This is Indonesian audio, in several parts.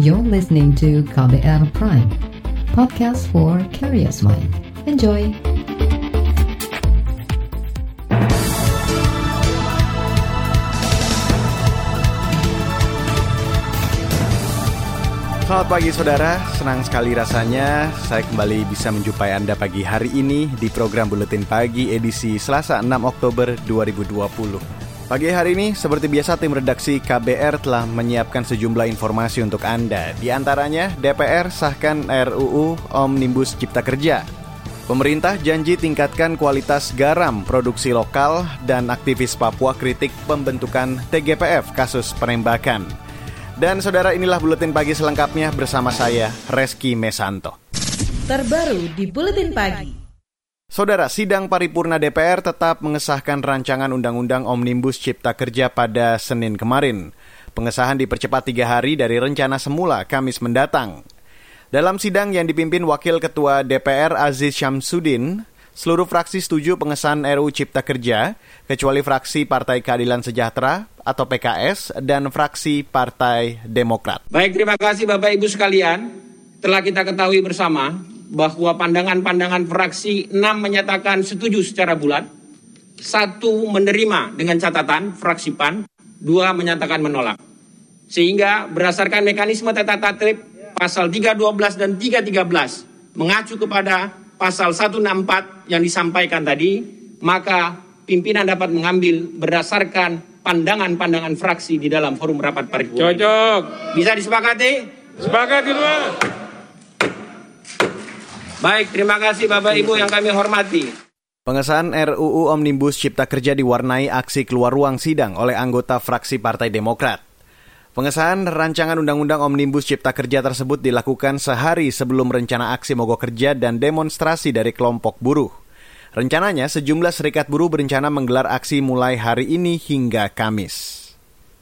You're listening to KBR Prime, podcast for curious mind. Enjoy! Selamat pagi saudara, senang sekali rasanya saya kembali bisa menjumpai Anda pagi hari ini di program Buletin Pagi edisi Selasa 6 Oktober 2020. Pagi hari ini, seperti biasa tim redaksi KBR telah menyiapkan sejumlah informasi untuk Anda. Di antaranya, DPR sahkan RUU Omnibus Cipta Kerja. Pemerintah janji tingkatkan kualitas garam produksi lokal dan aktivis Papua kritik pembentukan TGPF kasus penembakan. Dan saudara inilah buletin pagi selengkapnya bersama saya Reski Mesanto. Terbaru di buletin pagi. Saudara, sidang paripurna DPR tetap mengesahkan rancangan Undang-Undang Omnibus Cipta Kerja pada Senin kemarin. Pengesahan dipercepat tiga hari dari rencana semula Kamis mendatang. Dalam sidang yang dipimpin Wakil Ketua DPR Aziz Syamsuddin, seluruh fraksi setuju pengesahan RUU Cipta Kerja, kecuali fraksi Partai Keadilan Sejahtera atau PKS dan fraksi Partai Demokrat. Baik, terima kasih Bapak Ibu sekalian. Telah kita ketahui bersama bahwa pandangan-pandangan fraksi 6 menyatakan setuju secara bulat, satu menerima dengan catatan fraksi PAN, dua menyatakan menolak. Sehingga berdasarkan mekanisme tata tertib pasal 312 dan 313 mengacu kepada pasal 164 yang disampaikan tadi, maka pimpinan dapat mengambil berdasarkan pandangan-pandangan fraksi di dalam forum rapat paripurna. Cocok. Bisa disepakati? Sepakat kedua. Baik, terima kasih Bapak Ibu yang kami hormati. Pengesahan RUU Omnibus Cipta Kerja diwarnai aksi keluar ruang sidang oleh anggota fraksi Partai Demokrat. Pengesahan rancangan Undang-Undang Omnibus Cipta Kerja tersebut dilakukan sehari sebelum rencana aksi mogok kerja dan demonstrasi dari kelompok buruh. Rencananya, sejumlah serikat buruh berencana menggelar aksi mulai hari ini hingga Kamis.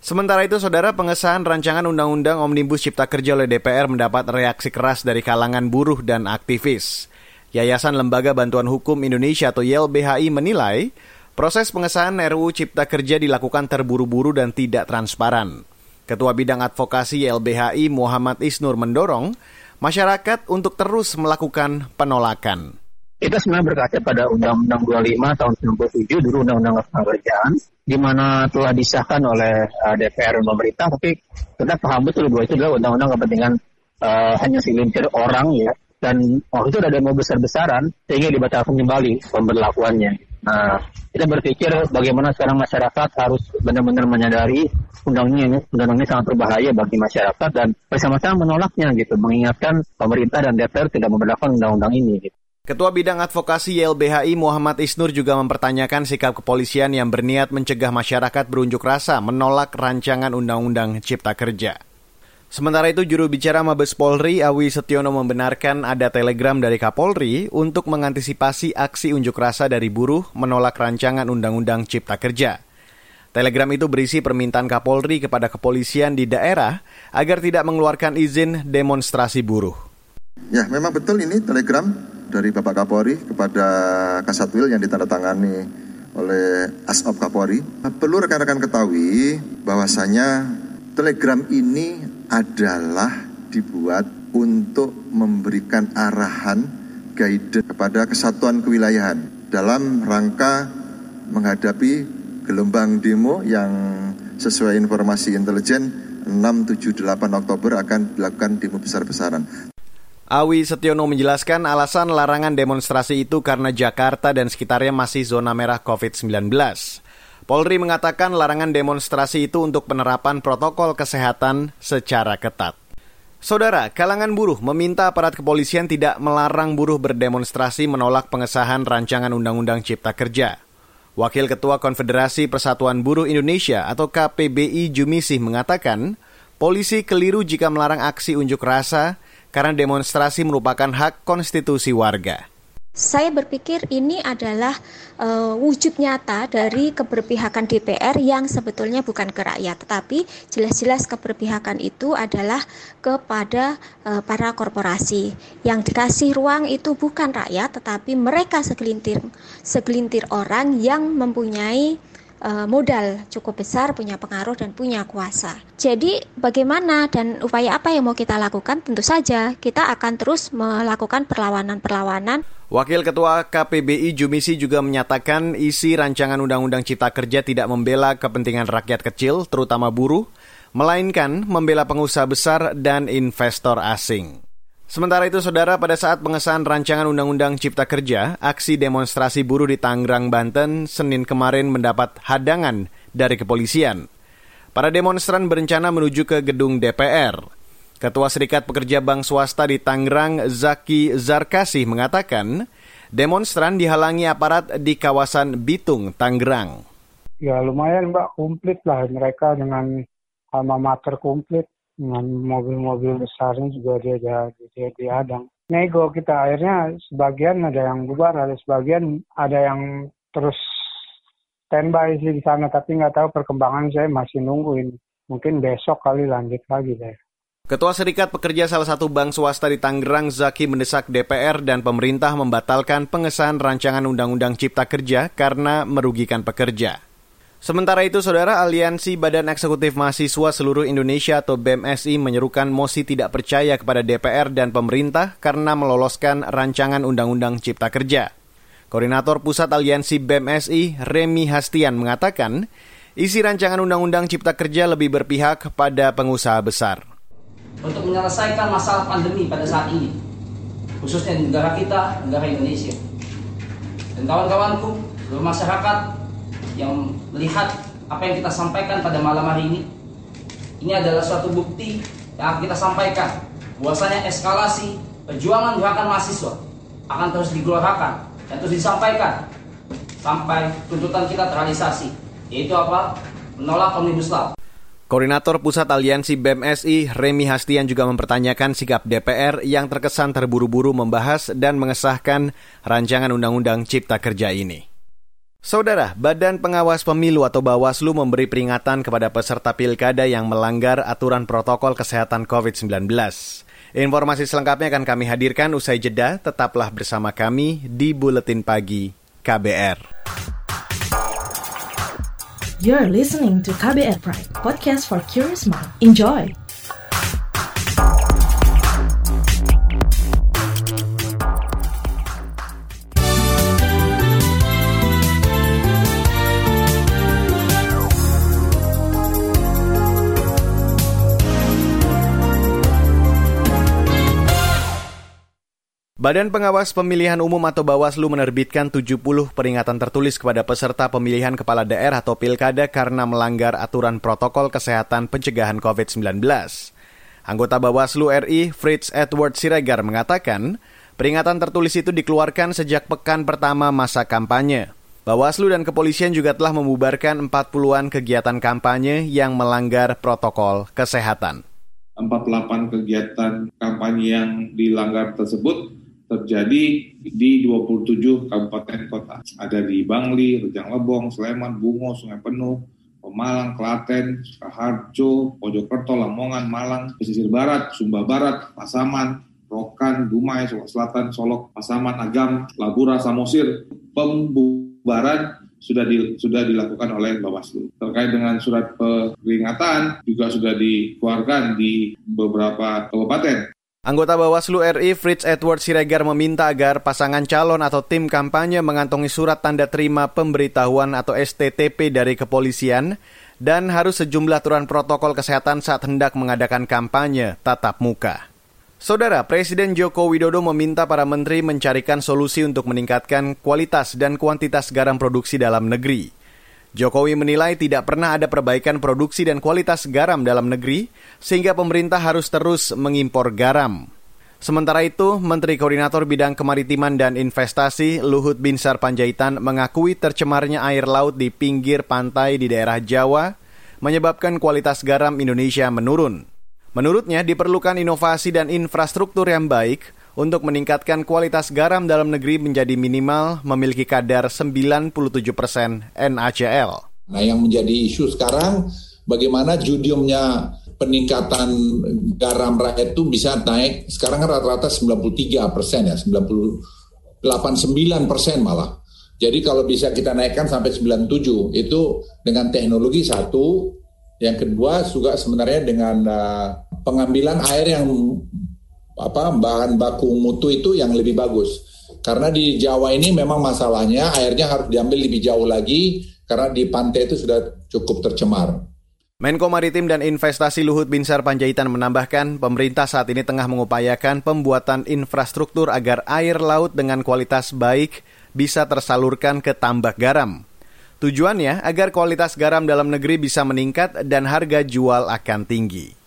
Sementara itu, saudara pengesahan rancangan Undang-Undang Omnibus Cipta Kerja oleh DPR mendapat reaksi keras dari kalangan buruh dan aktivis. Yayasan Lembaga Bantuan Hukum Indonesia atau YLBHI menilai proses pengesahan RUU Cipta Kerja dilakukan terburu-buru dan tidak transparan. Ketua Bidang Advokasi YLBHI Muhammad Isnur mendorong masyarakat untuk terus melakukan penolakan kita sebenarnya berkaca pada Undang-Undang 25 tahun 97 dulu Undang-Undang Kerjaan di mana telah disahkan oleh uh, DPR dan pemerintah tapi kita paham betul bahwa itu adalah undang-undang kepentingan uh, hanya segelintir orang ya dan waktu itu ada demo besar-besaran sehingga dibatalkan kembali pemberlakuannya. Nah, kita berpikir bagaimana sekarang masyarakat harus benar-benar menyadari undang ini, undang ini sangat berbahaya bagi masyarakat dan bersama-sama menolaknya gitu, mengingatkan pemerintah dan DPR tidak memperlakukan undang-undang ini. Gitu. Ketua Bidang Advokasi YLBHI Muhammad Isnur juga mempertanyakan sikap kepolisian yang berniat mencegah masyarakat berunjuk rasa menolak rancangan Undang-Undang Cipta Kerja. Sementara itu, juru bicara Mabes Polri Awi Setiono membenarkan ada telegram dari Kapolri untuk mengantisipasi aksi unjuk rasa dari buruh menolak rancangan Undang-Undang Cipta Kerja. Telegram itu berisi permintaan Kapolri kepada kepolisian di daerah agar tidak mengeluarkan izin demonstrasi buruh. Ya, memang betul ini telegram dari Bapak Kapolri kepada Kasatwil yang ditandatangani oleh Asop Kapolri. Perlu rekan-rekan ketahui bahwasanya telegram ini adalah dibuat untuk memberikan arahan guidance kepada kesatuan kewilayahan dalam rangka menghadapi gelombang demo yang sesuai informasi intelijen 6, 7, 8 Oktober akan dilakukan demo besar-besaran. Awi Setiono menjelaskan alasan larangan demonstrasi itu karena Jakarta dan sekitarnya masih zona merah COVID-19. Polri mengatakan larangan demonstrasi itu untuk penerapan protokol kesehatan secara ketat. Saudara, kalangan buruh meminta aparat kepolisian tidak melarang buruh berdemonstrasi menolak pengesahan rancangan Undang-Undang Cipta Kerja. Wakil Ketua Konfederasi Persatuan Buruh Indonesia atau KPBI Jumisih mengatakan, polisi keliru jika melarang aksi unjuk rasa karena demonstrasi merupakan hak konstitusi warga. Saya berpikir ini adalah uh, wujud nyata dari keberpihakan DPR yang sebetulnya bukan ke rakyat, tetapi jelas-jelas keberpihakan itu adalah kepada uh, para korporasi. Yang dikasih ruang itu bukan rakyat, tetapi mereka segelintir segelintir orang yang mempunyai modal cukup besar, punya pengaruh dan punya kuasa. Jadi bagaimana dan upaya apa yang mau kita lakukan? Tentu saja kita akan terus melakukan perlawanan-perlawanan. Wakil Ketua KPBI Jumisi juga menyatakan isi rancangan Undang-Undang Cipta Kerja tidak membela kepentingan rakyat kecil, terutama buruh, melainkan membela pengusaha besar dan investor asing. Sementara itu, saudara, pada saat pengesahan rancangan Undang-Undang Cipta Kerja, aksi demonstrasi buruh di Tangerang, Banten, Senin kemarin mendapat hadangan dari kepolisian. Para demonstran berencana menuju ke gedung DPR. Ketua Serikat Pekerja Bank Swasta di Tangerang, Zaki Zarkasih, mengatakan demonstran dihalangi aparat di kawasan Bitung, Tangerang. Ya lumayan mbak, komplit lah mereka dengan alma mater komplit mobil-mobil besarnya juga dia dia, dihadang. Nego kita akhirnya sebagian ada yang bubar, ada sebagian ada yang terus standby sih di sana, tapi nggak tahu perkembangan saya masih nungguin. Mungkin besok kali lanjut lagi saya. Ketua Serikat Pekerja salah satu bank swasta di Tangerang, Zaki mendesak DPR dan pemerintah membatalkan pengesahan rancangan Undang-Undang Cipta Kerja karena merugikan pekerja. Sementara itu, Saudara Aliansi Badan Eksekutif Mahasiswa Seluruh Indonesia atau BMSI menyerukan mosi tidak percaya kepada DPR dan pemerintah karena meloloskan rancangan Undang-Undang Cipta Kerja. Koordinator Pusat Aliansi BMSI, Remi Hastian, mengatakan isi rancangan Undang-Undang Cipta Kerja lebih berpihak pada pengusaha besar. Untuk menyelesaikan masalah pandemi pada saat ini, khususnya negara kita, negara Indonesia. Dan kawan-kawanku, seluruh masyarakat yang melihat apa yang kita sampaikan pada malam hari ini ini adalah suatu bukti yang kita sampaikan. Bahwasanya eskalasi perjuangan gerakan mahasiswa akan terus digelorakan dan terus disampaikan sampai tuntutan kita terrealisasi yaitu apa? Menolak omnibus law. Koordinator Pusat Aliansi BMSI, Remi Hastian juga mempertanyakan sikap DPR yang terkesan terburu-buru membahas dan mengesahkan rancangan Undang-Undang Cipta Kerja ini. Saudara, Badan Pengawas Pemilu atau Bawaslu memberi peringatan kepada peserta pilkada yang melanggar aturan protokol kesehatan COVID-19. Informasi selengkapnya akan kami hadirkan usai jeda. Tetaplah bersama kami di Buletin Pagi KBR. You're listening to KBR Pride, podcast for curious mind. Enjoy! Badan Pengawas Pemilihan Umum atau Bawaslu menerbitkan 70 peringatan tertulis kepada peserta pemilihan kepala daerah atau pilkada karena melanggar aturan protokol kesehatan pencegahan COVID-19. Anggota Bawaslu RI Fritz Edward Siregar mengatakan, peringatan tertulis itu dikeluarkan sejak pekan pertama masa kampanye. Bawaslu dan kepolisian juga telah membubarkan 40-an kegiatan kampanye yang melanggar protokol kesehatan. 48 kegiatan kampanye yang dilanggar tersebut terjadi di 27 kabupaten kota. Ada di Bangli, Rejang Lebong, Sleman, Bungo, Sungai Penuh, Pemalang, Klaten, Sukaharjo, Mojokerto, Lamongan, Malang, Pesisir Barat, Sumba Barat, Pasaman, Rokan, Dumai, Selatan, Solok, Pasaman, Agam, Labura, Samosir. Pembubaran sudah di, sudah dilakukan oleh Bawaslu. Terkait dengan surat peringatan juga sudah dikeluarkan di beberapa kabupaten. Anggota Bawaslu RI Fritz Edward Siregar meminta agar pasangan calon atau tim kampanye mengantongi surat tanda terima pemberitahuan atau STTP dari kepolisian dan harus sejumlah aturan protokol kesehatan saat hendak mengadakan kampanye tatap muka. Saudara, Presiden Joko Widodo meminta para menteri mencarikan solusi untuk meningkatkan kualitas dan kuantitas garam produksi dalam negeri. Jokowi menilai tidak pernah ada perbaikan produksi dan kualitas garam dalam negeri, sehingga pemerintah harus terus mengimpor garam. Sementara itu, Menteri Koordinator Bidang Kemaritiman dan Investasi Luhut Binsar Panjaitan mengakui tercemarnya air laut di pinggir pantai di daerah Jawa menyebabkan kualitas garam Indonesia menurun. Menurutnya, diperlukan inovasi dan infrastruktur yang baik untuk meningkatkan kualitas garam dalam negeri menjadi minimal memiliki kadar 97 persen NaCl. Nah yang menjadi isu sekarang bagaimana judiumnya peningkatan garam rakyat itu bisa naik? Sekarang rata-rata 93 persen ya 98 9 persen malah. Jadi kalau bisa kita naikkan sampai 97 itu dengan teknologi satu, yang kedua juga sebenarnya dengan uh, pengambilan air yang apa bahan baku mutu itu yang lebih bagus. Karena di Jawa ini memang masalahnya airnya harus diambil lebih jauh lagi karena di pantai itu sudah cukup tercemar. Menko Maritim dan Investasi Luhut Binsar Panjaitan menambahkan, pemerintah saat ini tengah mengupayakan pembuatan infrastruktur agar air laut dengan kualitas baik bisa tersalurkan ke tambak garam. Tujuannya agar kualitas garam dalam negeri bisa meningkat dan harga jual akan tinggi.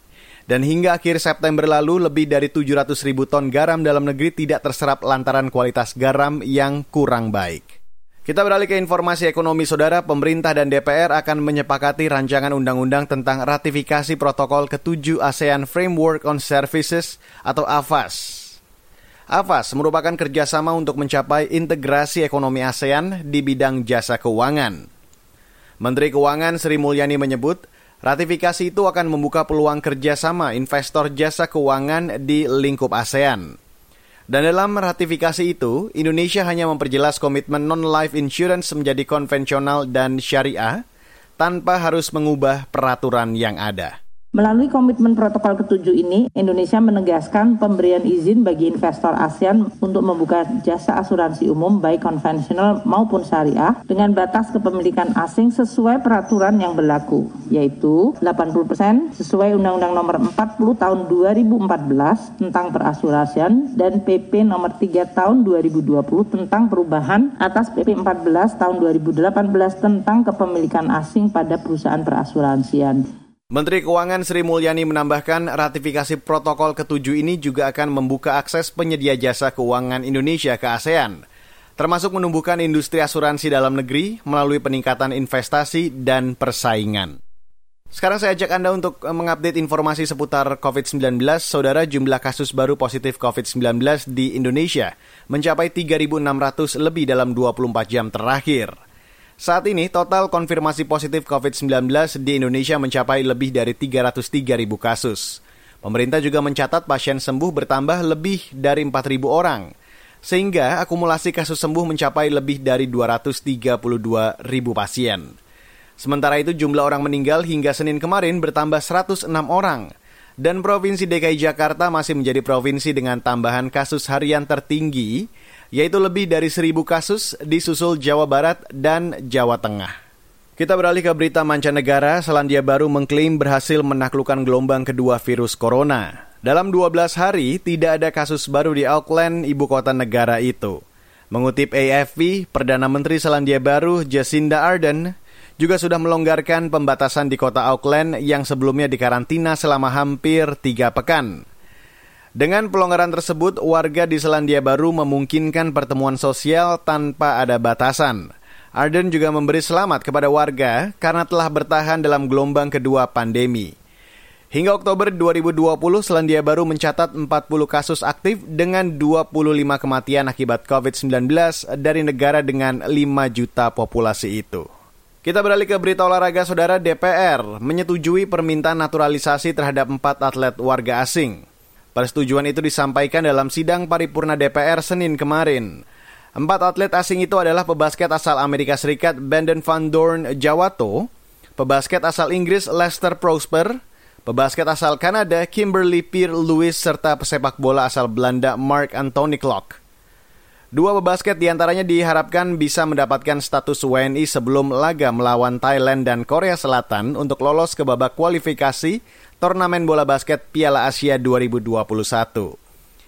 Dan hingga akhir September lalu, lebih dari 700 ribu ton garam dalam negeri tidak terserap lantaran kualitas garam yang kurang baik. Kita beralih ke informasi ekonomi saudara, pemerintah dan DPR akan menyepakati rancangan undang-undang tentang ratifikasi protokol ketujuh ASEAN Framework on Services atau AFAS. AFAS merupakan kerjasama untuk mencapai integrasi ekonomi ASEAN di bidang jasa keuangan. Menteri Keuangan Sri Mulyani menyebut, ratifikasi itu akan membuka peluang kerjasama investor jasa keuangan di lingkup ASEAN. Dan dalam ratifikasi itu, Indonesia hanya memperjelas komitmen non-life insurance menjadi konvensional dan syariah tanpa harus mengubah peraturan yang ada. Melalui komitmen protokol ketujuh ini, Indonesia menegaskan pemberian izin bagi investor ASEAN untuk membuka jasa asuransi umum baik konvensional maupun syariah dengan batas kepemilikan asing sesuai peraturan yang berlaku, yaitu 80% sesuai Undang-Undang Nomor 40 Tahun 2014 tentang perasuransian dan PP Nomor 3 Tahun 2020 tentang perubahan atas PP 14 Tahun 2018 tentang kepemilikan asing pada perusahaan perasuransian. Menteri Keuangan Sri Mulyani menambahkan ratifikasi protokol ketujuh ini juga akan membuka akses penyedia jasa keuangan Indonesia ke ASEAN, termasuk menumbuhkan industri asuransi dalam negeri melalui peningkatan investasi dan persaingan. Sekarang saya ajak Anda untuk eh, mengupdate informasi seputar COVID-19. Saudara, jumlah kasus baru positif COVID-19 di Indonesia mencapai 3.600 lebih dalam 24 jam terakhir. Saat ini total konfirmasi positif COVID-19 di Indonesia mencapai lebih dari 303 ribu kasus. Pemerintah juga mencatat pasien sembuh bertambah lebih dari 4 ribu orang, sehingga akumulasi kasus sembuh mencapai lebih dari 232 ribu pasien. Sementara itu jumlah orang meninggal hingga Senin kemarin bertambah 106 orang, dan Provinsi DKI Jakarta masih menjadi provinsi dengan tambahan kasus harian tertinggi yaitu lebih dari seribu kasus di susul Jawa Barat dan Jawa Tengah. Kita beralih ke berita mancanegara, Selandia Baru mengklaim berhasil menaklukkan gelombang kedua virus corona. Dalam 12 hari, tidak ada kasus baru di Auckland, ibu kota negara itu. Mengutip AFP, Perdana Menteri Selandia Baru Jacinda Ardern juga sudah melonggarkan pembatasan di kota Auckland yang sebelumnya dikarantina selama hampir tiga pekan. Dengan pelonggaran tersebut, warga di Selandia Baru memungkinkan pertemuan sosial tanpa ada batasan. Arden juga memberi selamat kepada warga karena telah bertahan dalam gelombang kedua pandemi. Hingga Oktober 2020, Selandia Baru mencatat 40 kasus aktif dengan 25 kematian akibat COVID-19 dari negara dengan 5 juta populasi itu. Kita beralih ke berita olahraga saudara DPR menyetujui permintaan naturalisasi terhadap empat atlet warga asing. Persetujuan itu disampaikan dalam sidang paripurna DPR Senin kemarin. Empat atlet asing itu adalah pebasket asal Amerika Serikat Brandon Van Dorn Jawato, pebasket asal Inggris Lester Prosper, pebasket asal Kanada Kimberly Pierre Lewis serta pesepak bola asal Belanda Mark Anthony Klock. Dua pebasket di antaranya diharapkan bisa mendapatkan status WNI sebelum laga melawan Thailand dan Korea Selatan untuk lolos ke babak kualifikasi turnamen bola basket Piala Asia 2021.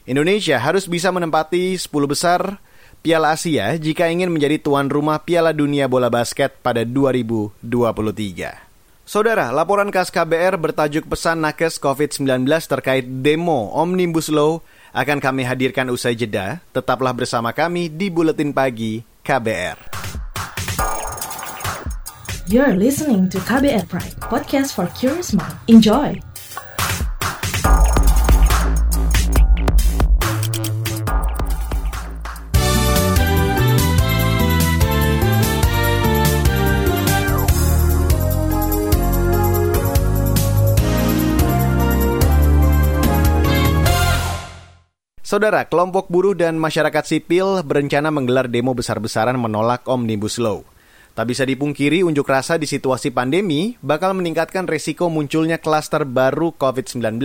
Indonesia harus bisa menempati 10 besar Piala Asia jika ingin menjadi tuan rumah Piala Dunia Bola Basket pada 2023. Saudara, laporan khas KBR bertajuk pesan nakes COVID-19 terkait demo Omnibus Law akan kami hadirkan usai jeda. Tetaplah bersama kami di Buletin Pagi KBR. You're listening to KBR Pride, podcast for curious mind. Enjoy! Saudara, kelompok buruh dan masyarakat sipil berencana menggelar demo besar-besaran menolak Omnibus Law. Tak bisa dipungkiri unjuk rasa di situasi pandemi bakal meningkatkan resiko munculnya klaster baru COVID-19.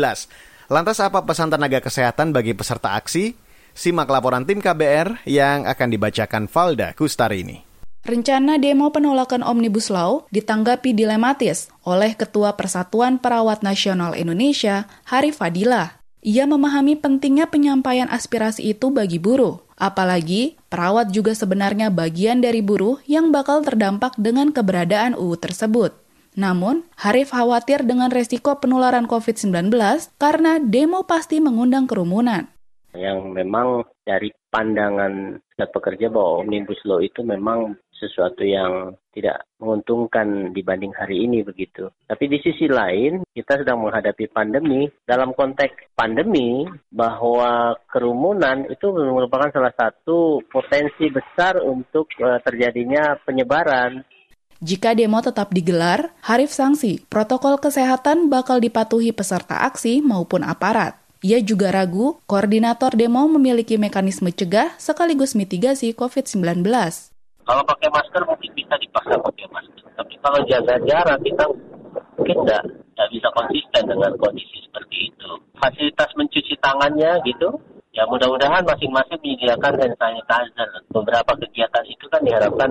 Lantas apa pesan tenaga kesehatan bagi peserta aksi? Simak laporan tim KBR yang akan dibacakan Valda Kustari ini. Rencana demo penolakan Omnibus Law ditanggapi dilematis oleh Ketua Persatuan Perawat Nasional Indonesia, Hari Fadilah. Ia memahami pentingnya penyampaian aspirasi itu bagi buruh. Apalagi, perawat juga sebenarnya bagian dari buruh yang bakal terdampak dengan keberadaan UU tersebut. Namun, Harif khawatir dengan resiko penularan COVID-19 karena demo pasti mengundang kerumunan. Yang memang dari pandangan pekerja bahwa Omnibus Law itu memang sesuatu yang tidak menguntungkan dibanding hari ini begitu. Tapi di sisi lain, kita sedang menghadapi pandemi. Dalam konteks pandemi, bahwa kerumunan itu merupakan salah satu potensi besar untuk uh, terjadinya penyebaran. Jika demo tetap digelar, Harif sanksi, protokol kesehatan bakal dipatuhi peserta aksi maupun aparat. Ia juga ragu koordinator demo memiliki mekanisme cegah sekaligus mitigasi COVID-19. Kalau pakai masker mungkin bisa dipaksa pakai masker. Tapi kalau jaga jarak kita mungkin nggak bisa konsisten dengan kondisi seperti itu. Fasilitas mencuci tangannya gitu, ya mudah-mudahan masing-masing menyediakan hand sanitizer. Beberapa kegiatan itu kan diharapkan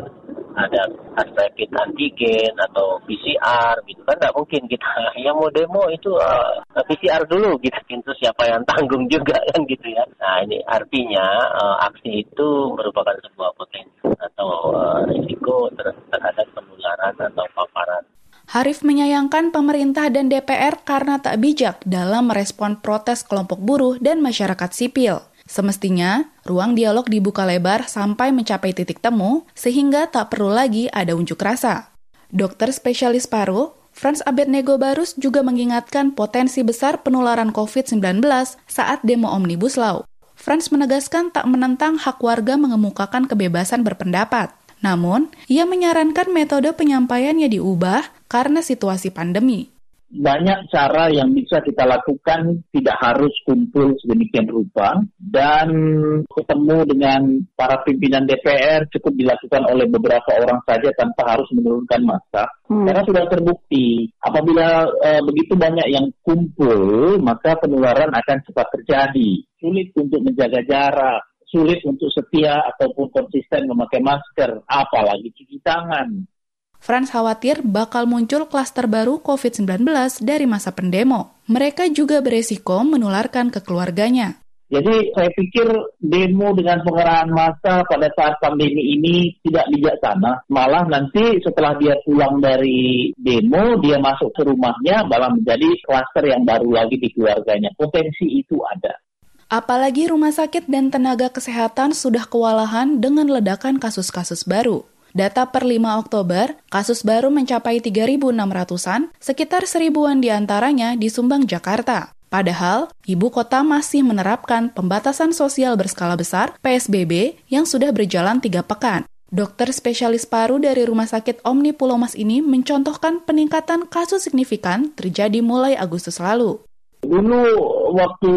ada rapid antigen atau PCR gitu kan. Nggak mungkin kita yang mau demo itu uh, eh, PCR dulu gitu. Itu siapa yang tanggung juga kan gitu ya. Nah ini artinya uh, aksi itu merupakan sebuah potensi atau uh, risiko ter terhadap penularan atau paparan Harif menyayangkan pemerintah dan DPR karena tak bijak dalam merespon protes kelompok buruh dan masyarakat sipil. Semestinya, ruang dialog dibuka lebar sampai mencapai titik temu, sehingga tak perlu lagi ada unjuk rasa. Dokter spesialis paru, Franz Abednego Barus juga mengingatkan potensi besar penularan COVID-19 saat demo Omnibus Law. Franz menegaskan tak menentang hak warga mengemukakan kebebasan berpendapat. Namun, ia menyarankan metode penyampaiannya diubah karena situasi pandemi. Banyak cara yang bisa kita lakukan tidak harus kumpul sedemikian rupa dan ketemu dengan para pimpinan DPR cukup dilakukan oleh beberapa orang saja tanpa harus menurunkan masa hmm. karena sudah terbukti apabila e, begitu banyak yang kumpul maka penularan akan cepat terjadi. Sulit untuk menjaga jarak sulit untuk setia ataupun konsisten memakai masker apalagi cuci tangan Frans khawatir bakal muncul klaster baru COVID-19 dari masa pendemo. Mereka juga beresiko menularkan ke keluarganya. Jadi saya pikir demo dengan pengerahan massa pada saat pandemi ini tidak bijaksana. Malah nanti setelah dia pulang dari demo, dia masuk ke rumahnya malah menjadi klaster yang baru lagi di keluarganya. Potensi itu ada. Apalagi rumah sakit dan tenaga kesehatan sudah kewalahan dengan ledakan kasus-kasus baru. Data per 5 Oktober, kasus baru mencapai 3.600-an, sekitar seribuan di antaranya di Sumbang, Jakarta. Padahal, ibu kota masih menerapkan pembatasan sosial berskala besar (PSBB) yang sudah berjalan tiga pekan. Dokter spesialis paru dari Rumah Sakit Omni Pulau Mas ini mencontohkan peningkatan kasus signifikan terjadi mulai Agustus lalu. Dulu waktu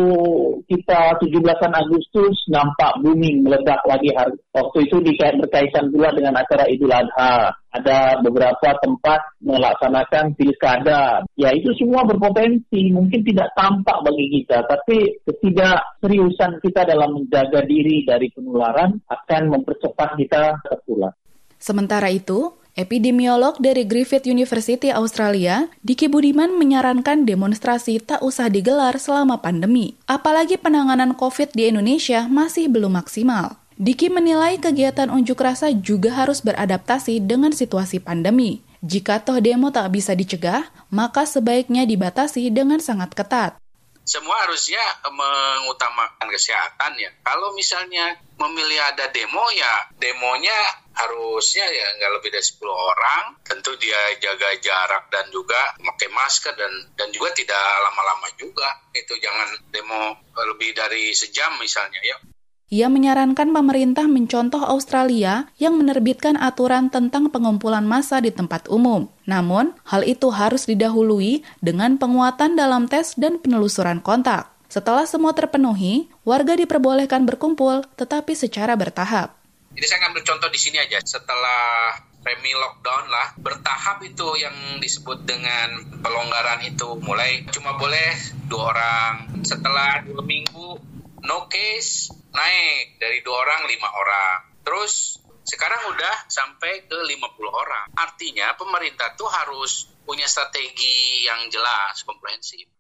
kita 17 Agustus nampak booming meledak lagi hari. Waktu itu dikait berkaitan pula dengan acara Idul Adha. Ada beberapa tempat melaksanakan pilkada. Ya itu semua berpotensi. Mungkin tidak tampak bagi kita. Tapi ketidakseriusan kita dalam menjaga diri dari penularan akan mempercepat kita tertular. Sementara itu, Epidemiolog dari Griffith University Australia, Diki Budiman menyarankan demonstrasi tak usah digelar selama pandemi, apalagi penanganan COVID di Indonesia masih belum maksimal. Diki menilai kegiatan unjuk rasa juga harus beradaptasi dengan situasi pandemi. Jika toh demo tak bisa dicegah, maka sebaiknya dibatasi dengan sangat ketat semua harusnya mengutamakan kesehatan ya. Kalau misalnya memilih ada demo ya demonya harusnya ya nggak lebih dari 10 orang. Tentu dia jaga jarak dan juga memakai masker dan dan juga tidak lama-lama juga. Itu jangan demo lebih dari sejam misalnya ya. Ia menyarankan pemerintah mencontoh Australia yang menerbitkan aturan tentang pengumpulan massa di tempat umum. Namun, hal itu harus didahului dengan penguatan dalam tes dan penelusuran kontak. Setelah semua terpenuhi, warga diperbolehkan berkumpul, tetapi secara bertahap. Jadi saya ngambil contoh di sini aja. Setelah remi lockdown lah, bertahap itu yang disebut dengan pelonggaran itu. Mulai cuma boleh dua orang. Setelah dua minggu, no case, naik dari dua orang lima orang. Terus sekarang udah sampai ke 50 orang. Artinya pemerintah tuh harus punya strategi yang jelas, komprehensif.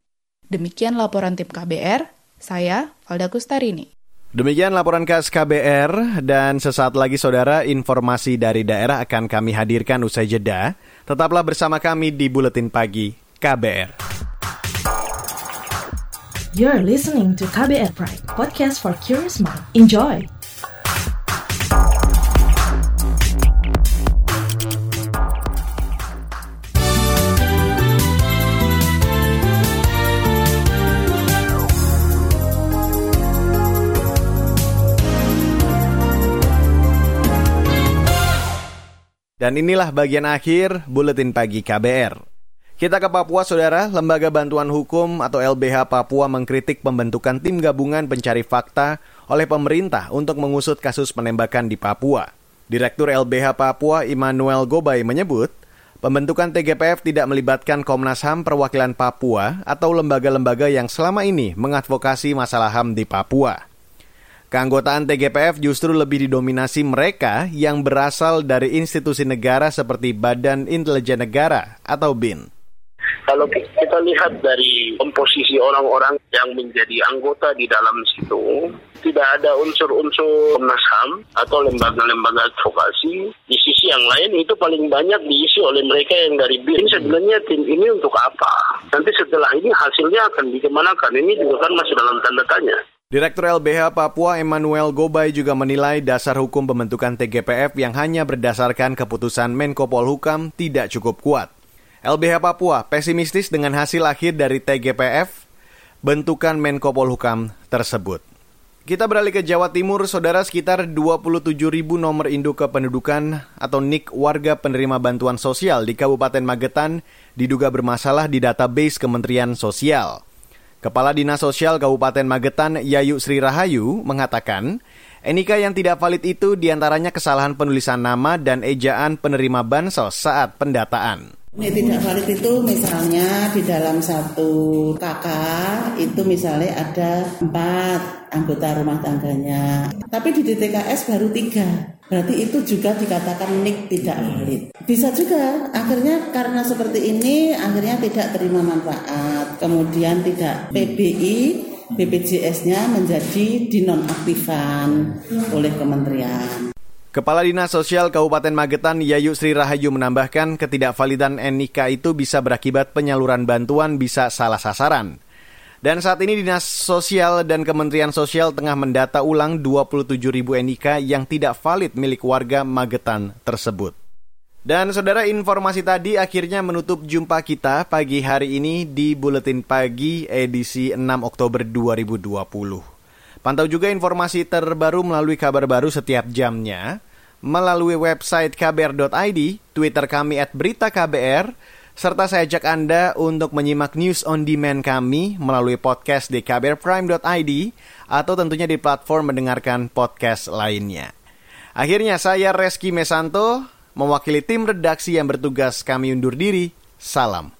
Demikian laporan tim KBR, saya Valda Kustarini. Demikian laporan khas KBR dan sesaat lagi saudara informasi dari daerah akan kami hadirkan usai jeda. Tetaplah bersama kami di Buletin Pagi KBR. You're listening to KBR Pride, podcast for curious mind. Enjoy! Dan inilah bagian akhir Buletin Pagi KBR. Kita ke Papua, Saudara. Lembaga Bantuan Hukum atau LBH Papua mengkritik pembentukan tim gabungan pencari fakta oleh pemerintah untuk mengusut kasus penembakan di Papua. Direktur LBH Papua Immanuel Gobay menyebut, pembentukan TGPF tidak melibatkan Komnas HAM perwakilan Papua atau lembaga-lembaga yang selama ini mengadvokasi masalah HAM di Papua. Keanggotaan TGPF justru lebih didominasi mereka yang berasal dari institusi negara seperti Badan Intelijen Negara atau BIN. Kalau kita lihat dari komposisi orang-orang yang menjadi anggota di dalam situ, tidak ada unsur-unsur Komnas HAM atau lembaga-lembaga advokasi. Di sisi yang lain itu paling banyak diisi oleh mereka yang dari BIN. Sebenarnya tim ini untuk apa? Nanti setelah ini hasilnya akan dikemanakan? Ini juga kan masih dalam tanda tanya. Direktur LBH Papua Emmanuel Gobay juga menilai dasar hukum pembentukan TGPF yang hanya berdasarkan keputusan Menko Polhukam tidak cukup kuat. LBH Papua pesimistis dengan hasil akhir dari TGPF bentukan Menko Polhukam tersebut. Kita beralih ke Jawa Timur, saudara sekitar 27 ribu nomor induk kependudukan atau NIK warga penerima bantuan sosial di Kabupaten Magetan diduga bermasalah di database Kementerian Sosial. Kepala Dinas Sosial Kabupaten Magetan Yayu Sri Rahayu mengatakan, NIK yang tidak valid itu di antaranya kesalahan penulisan nama dan ejaan penerima bansos saat pendataan. Ini tidak valid itu misalnya di dalam satu kakak itu misalnya ada empat anggota rumah tangganya, tapi di DTKS baru tiga. Berarti itu juga dikatakan NIK tidak valid. Bisa juga akhirnya karena seperti ini akhirnya tidak terima manfaat, kemudian tidak PBI BPJS-nya menjadi dinonaktifan oleh kementerian. Kepala Dinas Sosial Kabupaten Magetan Yayu Sri Rahayu menambahkan ketidakvalidan NIK itu bisa berakibat penyaluran bantuan bisa salah sasaran. Dan saat ini Dinas Sosial dan Kementerian Sosial tengah mendata ulang 27 ribu NIK yang tidak valid milik warga Magetan tersebut. Dan saudara informasi tadi akhirnya menutup jumpa kita pagi hari ini di Buletin Pagi edisi 6 Oktober 2020. Pantau juga informasi terbaru melalui kabar baru setiap jamnya, melalui website kbr.id, Twitter kami at berita KBR, serta saya ajak Anda untuk menyimak news on demand kami melalui podcast di kbrprime.id atau tentunya di platform mendengarkan podcast lainnya. Akhirnya saya Reski Mesanto, mewakili tim redaksi yang bertugas kami undur diri. Salam.